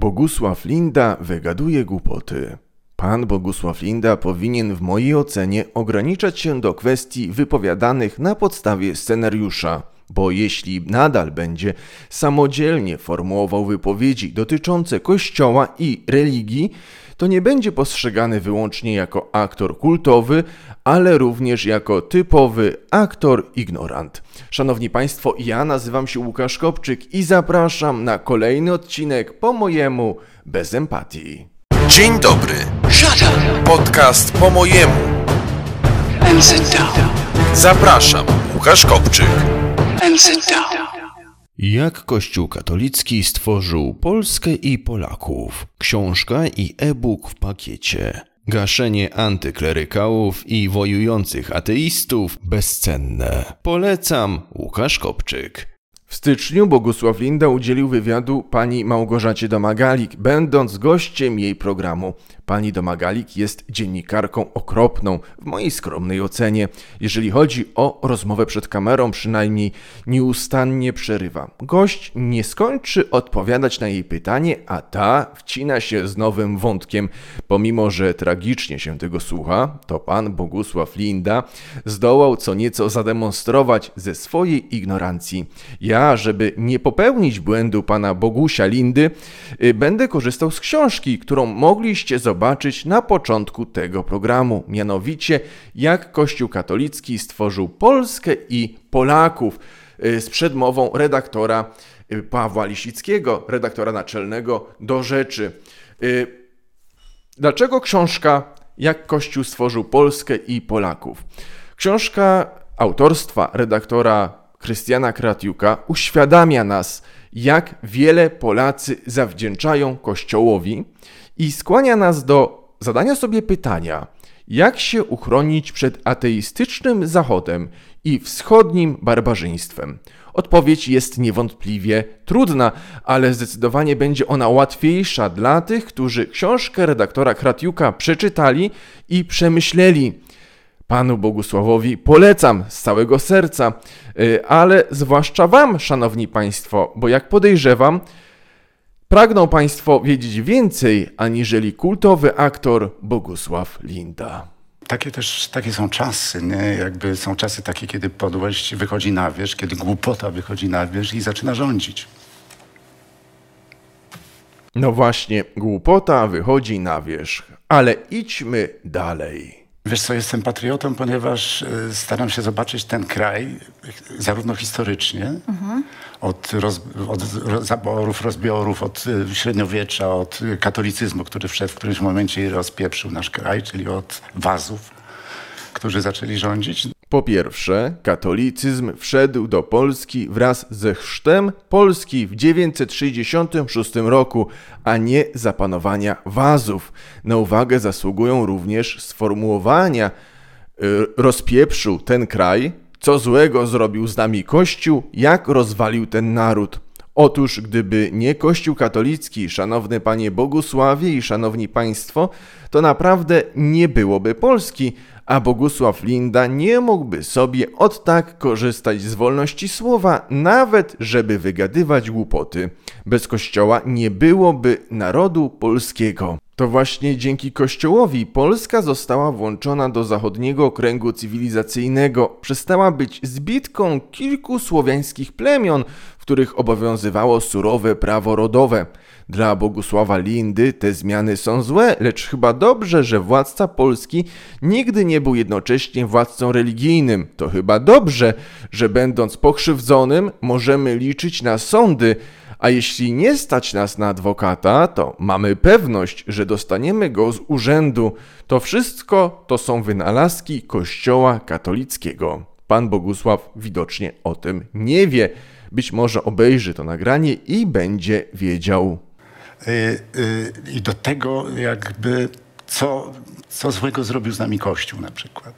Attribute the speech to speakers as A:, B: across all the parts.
A: Bogusław Linda wygaduje głupoty. Pan Bogusław Linda powinien w mojej ocenie ograniczać się do kwestii wypowiadanych na podstawie scenariusza, bo jeśli nadal będzie samodzielnie formułował wypowiedzi dotyczące Kościoła i religii, to nie będzie postrzegany wyłącznie jako aktor kultowy, ale również jako typowy aktor ignorant. Szanowni Państwo, ja nazywam się Łukasz Kopczyk i zapraszam na kolejny odcinek po mojemu bez empatii.
B: Dzień dobry. Podcast po mojemu. Zapraszam. Łukasz Kopczyk.
C: And sit down.
A: Jak Kościół katolicki stworzył Polskę i Polaków? Książka i e-book w pakiecie. Gaszenie antyklerykałów i wojujących ateistów bezcenne. Polecam Łukasz Kopczyk. W styczniu Bogusław Linda udzielił wywiadu pani Małgorzacie Domagalik, będąc gościem jej programu. Pani Domagalik jest dziennikarką okropną, w mojej skromnej ocenie. Jeżeli chodzi o rozmowę przed kamerą, przynajmniej nieustannie przerywa. Gość nie skończy odpowiadać na jej pytanie, a ta wcina się z nowym wątkiem. Pomimo, że tragicznie się tego słucha, to pan Bogusław Linda zdołał co nieco zademonstrować ze swojej ignorancji. Ja, żeby nie popełnić błędu pana Bogusia Lindy, y, będę korzystał z książki, którą mogliście zobaczyć na początku tego programu, mianowicie jak Kościół katolicki stworzył Polskę i Polaków y, z przedmową redaktora y, Pawła Lisickiego, redaktora naczelnego do rzeczy. Y, Dlaczego książka Jak Kościół stworzył Polskę i Polaków? Książka autorstwa redaktora Krystiana Kratiuka uświadamia nas, jak wiele Polacy zawdzięczają Kościołowi i skłania nas do zadania sobie pytania, jak się uchronić przed ateistycznym Zachodem i wschodnim barbarzyństwem. Odpowiedź jest niewątpliwie trudna, ale zdecydowanie będzie ona łatwiejsza dla tych, którzy książkę redaktora Kratiuka przeczytali i przemyśleli. Panu Bogusławowi polecam z całego serca, y, ale zwłaszcza Wam, Szanowni Państwo, bo jak podejrzewam, pragną Państwo wiedzieć więcej aniżeli kultowy aktor Bogusław Linda.
D: Takie też takie są czasy, nie? Jakby są czasy takie, kiedy podłość wychodzi na wierzch, kiedy głupota wychodzi na wierzch i zaczyna rządzić.
A: No właśnie, głupota wychodzi na wierzch, ale idźmy dalej.
D: Wiesz co, jestem patriotą, ponieważ y, staram się zobaczyć ten kraj y, zarówno historycznie, od, roz, od zaborów, rozbiorów, od y, średniowiecza, od katolicyzmu, który wszedł w którymś momencie i rozpieprzył nasz kraj, czyli od wazów, którzy zaczęli rządzić.
A: Po pierwsze, katolicyzm wszedł do Polski wraz ze chrztem Polski w 966 roku, a nie zapanowania wazów. Na uwagę zasługują również sformułowania y, rozpieprzył ten kraj, co złego zrobił z nami Kościół, jak rozwalił ten naród. Otóż gdyby nie Kościół katolicki, szanowny panie Bogusławie i szanowni państwo, to naprawdę nie byłoby Polski, a Bogusław Linda nie mógłby sobie od tak korzystać z wolności słowa, nawet żeby wygadywać głupoty. Bez Kościoła nie byłoby narodu polskiego. To właśnie dzięki Kościołowi Polska została włączona do zachodniego kręgu cywilizacyjnego, przestała być zbitką kilku słowiańskich plemion, w których obowiązywało surowe prawo rodowe. Dla Bogusława Lindy te zmiany są złe, lecz chyba dobrze, że władca Polski nigdy nie był jednocześnie władcą religijnym. To chyba dobrze, że będąc pokrzywdzonym możemy liczyć na sądy, a jeśli nie stać nas na adwokata, to mamy pewność, że dostaniemy go z urzędu. To wszystko to są wynalazki Kościoła katolickiego. Pan Bogusław widocznie o tym nie wie. Być może obejrzy to nagranie i będzie wiedział.
D: Y, y, I do tego jakby co, co złego zrobił z nami Kościół na przykład.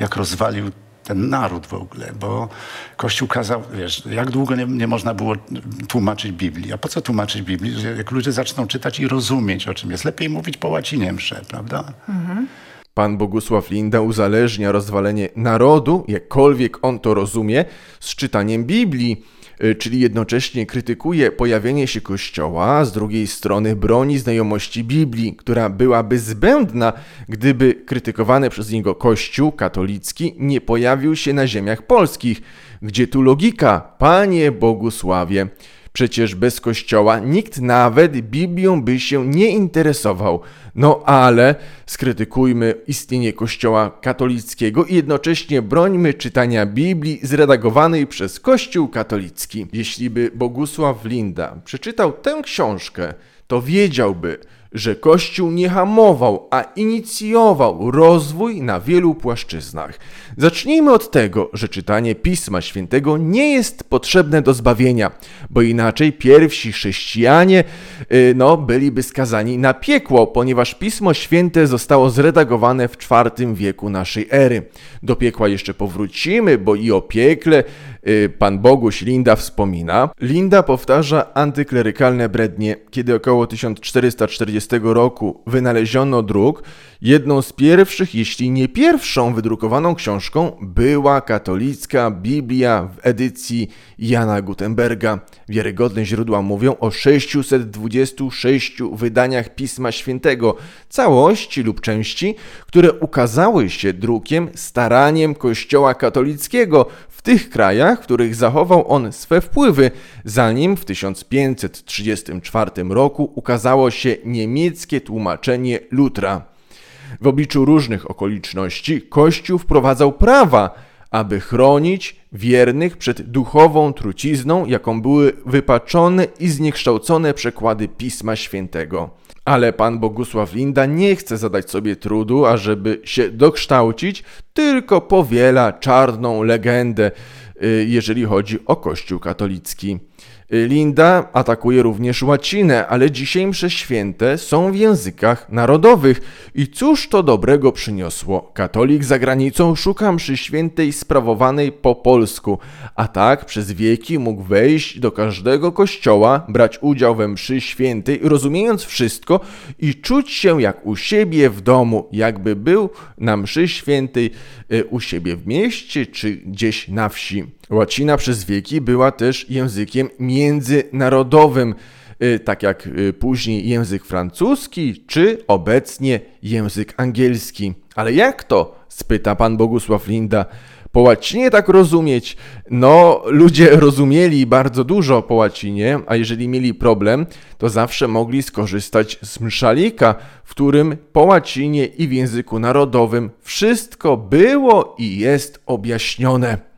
D: Jak rozwalił ten naród w ogóle, bo Kościół kazał, wiesz, jak długo nie, nie można było tłumaczyć Biblii. A po co tłumaczyć Biblii? Jak ludzie zaczną czytać i rozumieć, o czym jest. Lepiej mówić po łacinie msze, prawda?
A: Pan Bogusław Linda uzależnia rozwalenie narodu, jakkolwiek on to rozumie, z czytaniem Biblii. Y, czyli jednocześnie krytykuje pojawienie się Kościoła, z drugiej strony broni znajomości Biblii, która byłaby zbędna, gdyby krytykowany przez niego Kościół katolicki nie pojawił się na ziemiach polskich. Gdzie tu logika, Panie Bogusławie? Przecież bez kościoła nikt nawet Biblią by się nie interesował. No ale skrytykujmy istnienie kościoła katolickiego i jednocześnie brońmy czytania Biblii zredagowanej przez Kościół katolicki. Jeśli by Bogusław Linda przeczytał tę książkę, to wiedziałby, że Kościół nie hamował, a inicjował rozwój na wielu płaszczyznach. Zacznijmy od tego, że czytanie Pisma Świętego nie jest potrzebne do zbawienia, bo inaczej pierwsi chrześcijanie yy, no, byliby skazani na piekło, ponieważ Pismo Święte zostało zredagowane w IV wieku naszej ery. Do piekła jeszcze powrócimy, bo i o piekle yy, pan Boguś Linda wspomina. Linda powtarza antyklerykalne brednie, kiedy około 1440 roku wynaleziono druk, jedną z pierwszych, jeśli nie pierwszą wydrukowaną książką była katolicka Biblia w edycji Jana Gutenberga. Wiarygodne źródła mówią o 626 wydaniach Pisma Świętego, całości lub części, które ukazały się drukiem staraniem Kościoła katolickiego tych krajach, w których zachował on swe wpływy, zanim w 1534 roku ukazało się niemieckie tłumaczenie Lutra. W obliczu różnych okoliczności Kościół wprowadzał prawa, aby chronić wiernych przed duchową trucizną, jaką były wypaczone i zniekształcone przekłady Pisma Świętego. Ale pan Bogusław Linda nie chce zadać sobie trudu, ażeby się dokształcić, tylko powiela czarną legendę, y, jeżeli chodzi o Kościół katolicki. Linda atakuje również łacinę, ale dzisiaj msze święte są w językach narodowych. I cóż to dobrego przyniosło? Katolik za granicą szuka mszy świętej sprawowanej po polsku, a tak przez wieki mógł wejść do każdego kościoła, brać udział we mszy świętej, rozumiejąc wszystko i czuć się jak u siebie w domu, jakby był na mszy świętej y, u siebie w mieście czy gdzieś na wsi. Łacina przez wieki była też językiem międzynarodowym, y, tak jak y, później język francuski, czy obecnie język angielski. Ale jak to? spyta pan Bogusław Linda. Po łacinie tak rozumieć? No, ludzie rozumieli bardzo dużo po łacinie, a jeżeli mieli problem, to zawsze mogli skorzystać z mszalika, w którym po łacinie i w języku narodowym wszystko było i jest objaśnione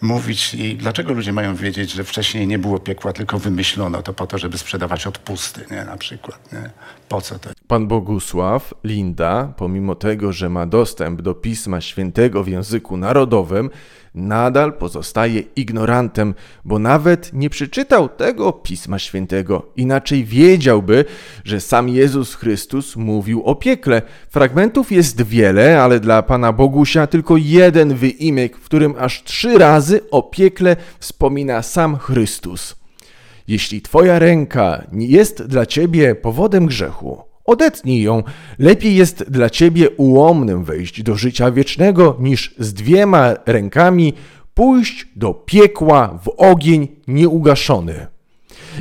D: mówić i dlaczego ludzie mają wiedzieć, że wcześniej nie było piekła, tylko wymyślono to po to, żeby sprzedawać odpusty, nie? na przykład. Nie? Po co to?
A: Pan Bogusław Linda, pomimo tego, że ma dostęp do Pisma Świętego w języku narodowym, nadal pozostaje ignorantem, bo nawet nie przeczytał tego Pisma Świętego. Inaczej wiedziałby, że sam Jezus Chrystus mówił o piekle. Fragmentów jest wiele, ale dla Pana Bogusia tylko jeden wyimek, w którym aż trzy razy o piekle wspomina sam Chrystus. Jeśli Twoja ręka nie jest dla Ciebie powodem grzechu, Odetnij ją. Lepiej jest dla ciebie ułomnym wejść do życia wiecznego, niż z dwiema rękami pójść do piekła w ogień nieugaszony.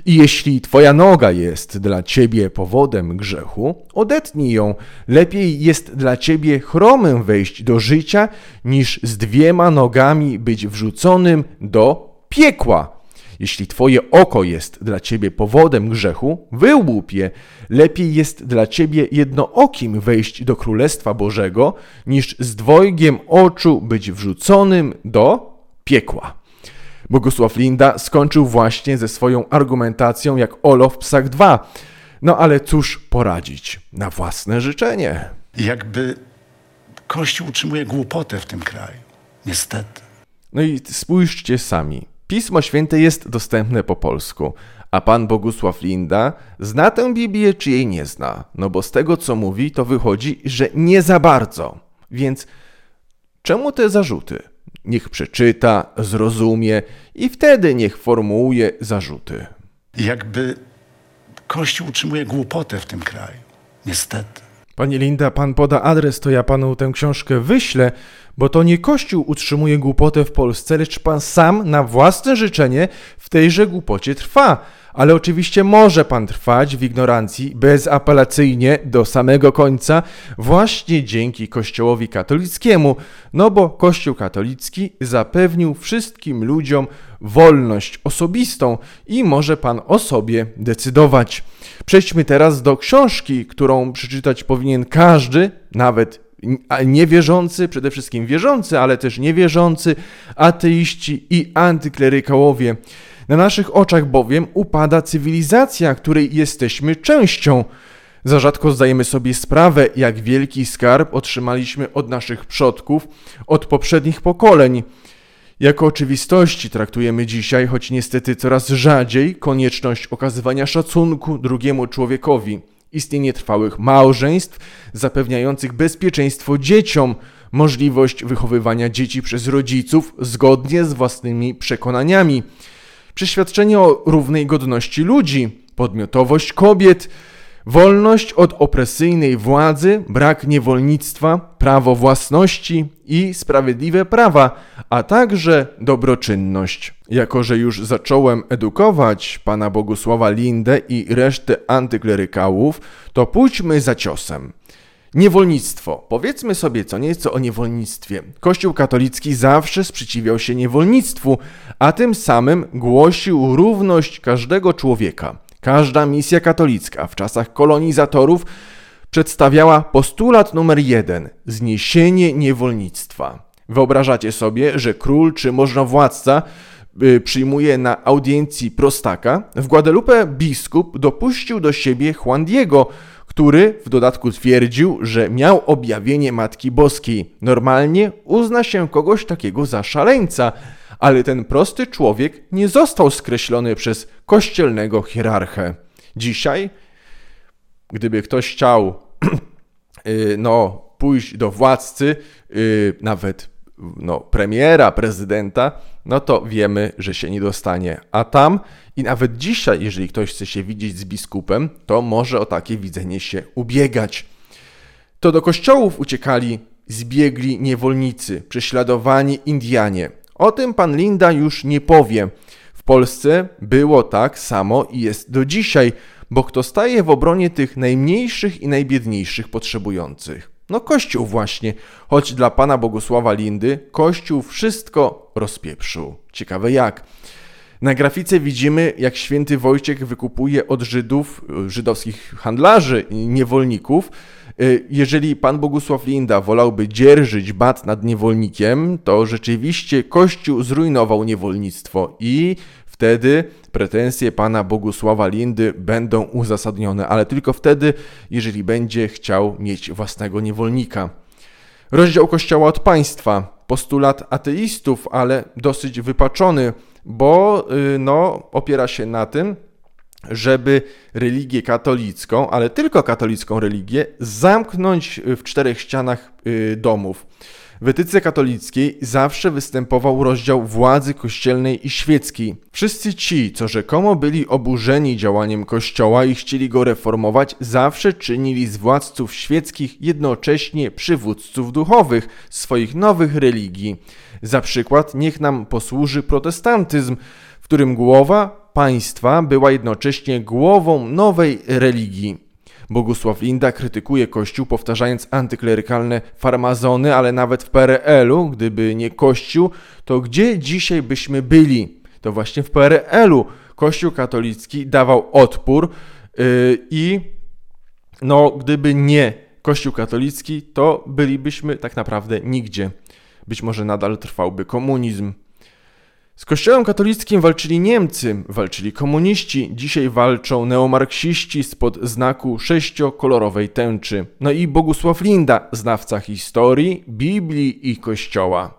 A: I jeśli twoja noga jest dla ciebie powodem grzechu, odetnij ją. Lepiej jest dla ciebie chromym wejść do życia, niż z dwiema nogami być wrzuconym do piekła. Jeśli twoje oko jest dla ciebie powodem grzechu, wyłup je. Lepiej jest dla ciebie jednookim wejść do Królestwa Bożego, niż z dwojgiem oczu być wrzuconym do piekła. Bogusław Linda skończył właśnie ze swoją argumentacją jak Olo w Psach 2. No ale cóż poradzić? Na własne życzenie.
D: Jakby Kościół utrzymuje głupotę w tym kraju. Niestety.
A: No i spójrzcie sami. Pismo Święte jest dostępne po polsku, a pan Bogusław Linda zna tę Biblię czy jej nie zna? No bo z tego co mówi, to wychodzi, że nie za bardzo. Więc czemu te zarzuty? Niech przeczyta, zrozumie i wtedy niech formułuje zarzuty.
D: Jakby Kościół utrzymuje głupotę w tym kraju. Niestety.
A: Pani Linda, pan poda adres, to ja panu tę książkę wyślę, bo to nie Kościół utrzymuje głupotę w Polsce, lecz pan sam na własne życzenie w tejże głupocie trwa. Ale oczywiście może pan trwać w ignorancji bezapelacyjnie do samego końca, właśnie dzięki Kościołowi katolickiemu, no bo Kościół katolicki zapewnił wszystkim ludziom wolność osobistą i może pan o sobie decydować. Przejdźmy teraz do książki, którą przeczytać powinien każdy, nawet niewierzący, przede wszystkim wierzący, ale też niewierzący, ateiści i antyklerykałowie. Na naszych oczach bowiem upada cywilizacja, której jesteśmy częścią. Za rzadko zdajemy sobie sprawę, jak wielki skarb otrzymaliśmy od naszych przodków, od poprzednich pokoleń. Jako oczywistości traktujemy dzisiaj, choć niestety coraz rzadziej, konieczność okazywania szacunku drugiemu człowiekowi, istnienie trwałych małżeństw zapewniających bezpieczeństwo dzieciom, możliwość wychowywania dzieci przez rodziców zgodnie z własnymi przekonaniami, przeświadczenie o równej godności ludzi, podmiotowość kobiet, wolność od opresyjnej władzy, brak niewolnictwa, prawo własności i sprawiedliwe prawa, a także dobroczynność. Jako, że już zacząłem edukować pana Bogusława Lindę i resztę antyklerykałów, to pójdźmy za ciosem. Niewolnictwo. Powiedzmy sobie co nieco o niewolnictwie. Kościół katolicki zawsze sprzeciwiał się niewolnictwu, a tym samym głosił równość każdego człowieka. Każda misja katolicka w czasach kolonizatorów przedstawiała postulat numer jeden zniesienie niewolnictwa. Wyobrażacie sobie, że król czy możnowładca y, przyjmuje na audiencji prostaka. W Guadalupe biskup dopuścił do siebie Juan Diego, który w dodatku twierdził, że miał objawienie Matki Boskiej. Normalnie uzna się kogoś takiego za szaleńca, ale ten prosty człowiek nie został skreślony przez kościelnego hierarchę. Dzisiaj, gdyby ktoś chciał y, no, pójść do władcy, y, nawet no, premiera, prezydenta, no to wiemy, że się nie dostanie. A tam i nawet dzisiaj, jeżeli ktoś chce się widzieć z biskupem, to może o takie widzenie się ubiegać. To do kościołów uciekali zbiegli niewolnicy, prześladowani Indianie. O tym pan Linda już nie powie. W Polsce było tak samo i jest do dzisiaj, bo kto staje w obronie tych najmniejszych i najbiedniejszych potrzebujących? No Kościół właśnie, choć dla pana Bogusława Lindy Kościół wszystko rozpieprzył. Ciekawe jak. Na grafice widzimy, jak święty Wojciech wykupuje od Żydów, żydowskich handlarzy niewolników. Y, jeżeli pan Bogusław Linda wolałby dzierżyć bat nad niewolnikiem, to rzeczywiście Kościół zrujnował niewolnictwo i wtedy pretensje pana Bogusława Lindy będą uzasadnione, ale tylko wtedy, jeżeli będzie chciał mieć własnego niewolnika. Rozdział Kościoła od państwa, postulat ateistów, ale dosyć wypaczony, bo y, no, opiera się na tym, żeby religię katolicką, ale tylko katolicką religię, zamknąć w czterech ścianach y, domów. W etyce katolickiej zawsze występował rozdział władzy kościelnej i świeckiej. Wszyscy ci, co rzekomo byli oburzeni działaniem Kościoła i chcieli go reformować, zawsze czynili z władców świeckich jednocześnie przywódców duchowych swoich nowych religii. Za przykład niech nam posłuży protestantyzm, w którym głowa państwa była jednocześnie głową nowej religii. Bogusław Linda krytykuje Kościół, powtarzając antyklerykalne farmazony, ale nawet w PRL-u, gdyby nie Kościół, to gdzie dzisiaj byśmy byli? To właśnie w PRL-u Kościół katolicki dawał odpór yy, i no, gdyby nie Kościół katolicki, to bylibyśmy tak naprawdę nigdzie. Być może nadal trwałby komunizm. Z Kościołem katolickim walczyli Niemcy, walczyli komuniści, dzisiaj walczą neomarksiści spod znaku sześciokolorowej tęczy. No i Bogusław Linda, znawca historii, Biblii i Kościoła.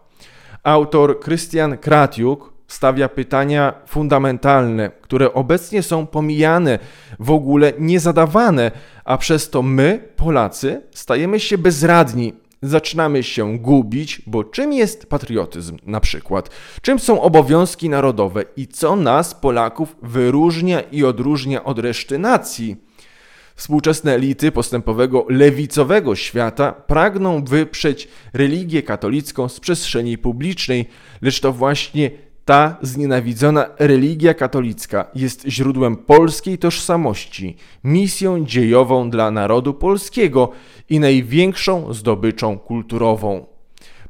A: Autor Krystian Kratiuk stawia pytania fundamentalne, które obecnie są pomijane, w ogóle niezadawane, a przez to my, Polacy, stajemy się bezradni zaczynamy się gubić, bo czym jest patriotyzm na przykład? Czym są obowiązki narodowe i co nas, Polaków, wyróżnia i odróżnia od reszty nacji? Współczesne elity postępowego lewicowego świata pragną wyprzeć religię katolicką z przestrzeni publicznej, lecz to właśnie ta znienawidzona religia katolicka jest źródłem polskiej tożsamości, misją dziejową dla narodu polskiego i największą zdobyczą kulturową.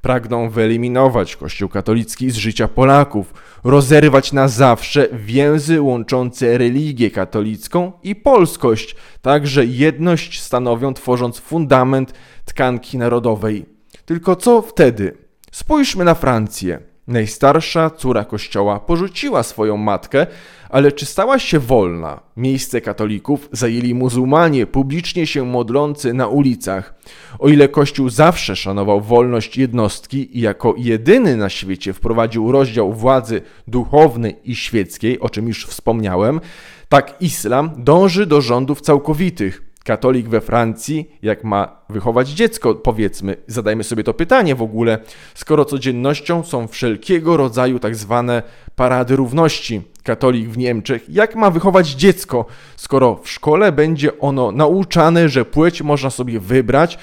A: Pragną wyeliminować Kościół katolicki z życia Polaków, rozerwać na zawsze więzy łączące religię katolicką i polskość, także jedność stanowią tworząc fundament tkanki narodowej. Tylko co wtedy? Spójrzmy na Francję. Najstarsza córa kościoła porzuciła swoją matkę, ale czy stała się wolna? Miejsce katolików zajęli muzułmanie publicznie się modlący na ulicach. O ile Kościół zawsze szanował wolność jednostki i jako jedyny na świecie wprowadził rozdział władzy duchownej i świeckiej, o czym już wspomniałem, tak islam dąży do rządów całkowitych. Katolik we Francji, jak ma wychować dziecko, powiedzmy, zadajmy sobie to pytanie w ogóle, skoro codziennością są wszelkiego rodzaju tak zwane parady równości. Katolik w Niemczech, jak ma wychować dziecko, skoro w szkole będzie ono nauczane, że płeć można sobie wybrać,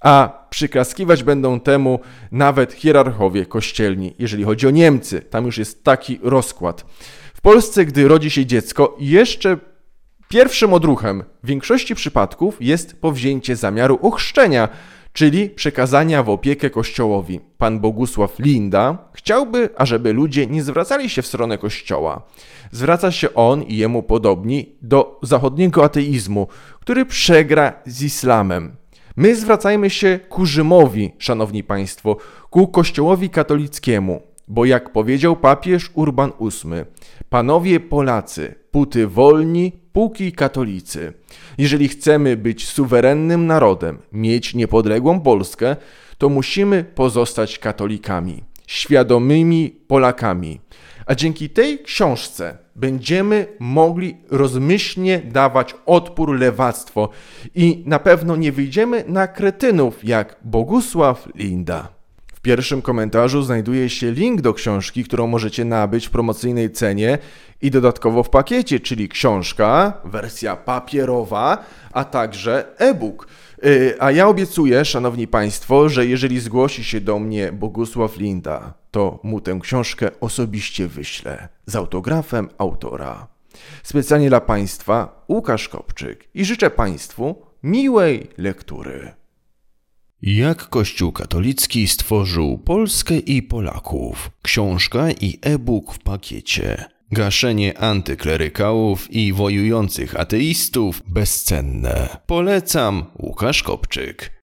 A: a przyklaskiwać będą temu nawet hierarchowie kościelni, jeżeli chodzi o Niemcy. Tam już jest taki rozkład. W Polsce, gdy rodzi się dziecko, jeszcze Pierwszym odruchem w większości przypadków jest powzięcie zamiaru ochrzczenia, czyli przekazania w opiekę Kościołowi. Pan Bogusław Linda chciałby, ażeby ludzie nie zwracali się w stronę Kościoła. Zwraca się on i jemu podobni do zachodniego ateizmu, który przegra z islamem. My zwracajmy się ku Rzymowi, szanowni państwo, ku Kościołowi katolickiemu, bo jak powiedział papież Urban VIII, panowie Polacy, puty wolni, póki katolicy. Jeżeli chcemy być suwerennym narodem, mieć niepodległą Polskę, to musimy pozostać katolikami, świadomymi Polakami. A dzięki tej książce będziemy mogli rozmyślnie dawać odpór lewactwo i na pewno nie wyjdziemy na kretynów jak Bogusław Linda. Pierwszym komentarzu znajduje się link do książki, którą możecie nabyć w promocyjnej cenie i dodatkowo w pakiecie, czyli książka, wersja papierowa, a także e-book. Y, a ja obiecuję, szanowni państwo, że jeżeli zgłosi się do mnie Bogusław Linda, to mu tę książkę osobiście wyślę z autografem autora. Specjalnie dla państwa Łukasz Kopczyk i życzę państwu miłej lektury.
E: Jak Kościół katolicki stworzył Polskę i Polaków. Książka i e-book w pakiecie. Gaszenie antyklerykałów i wojujących ateistów bezcenne. Polecam Łukasz Kopczyk.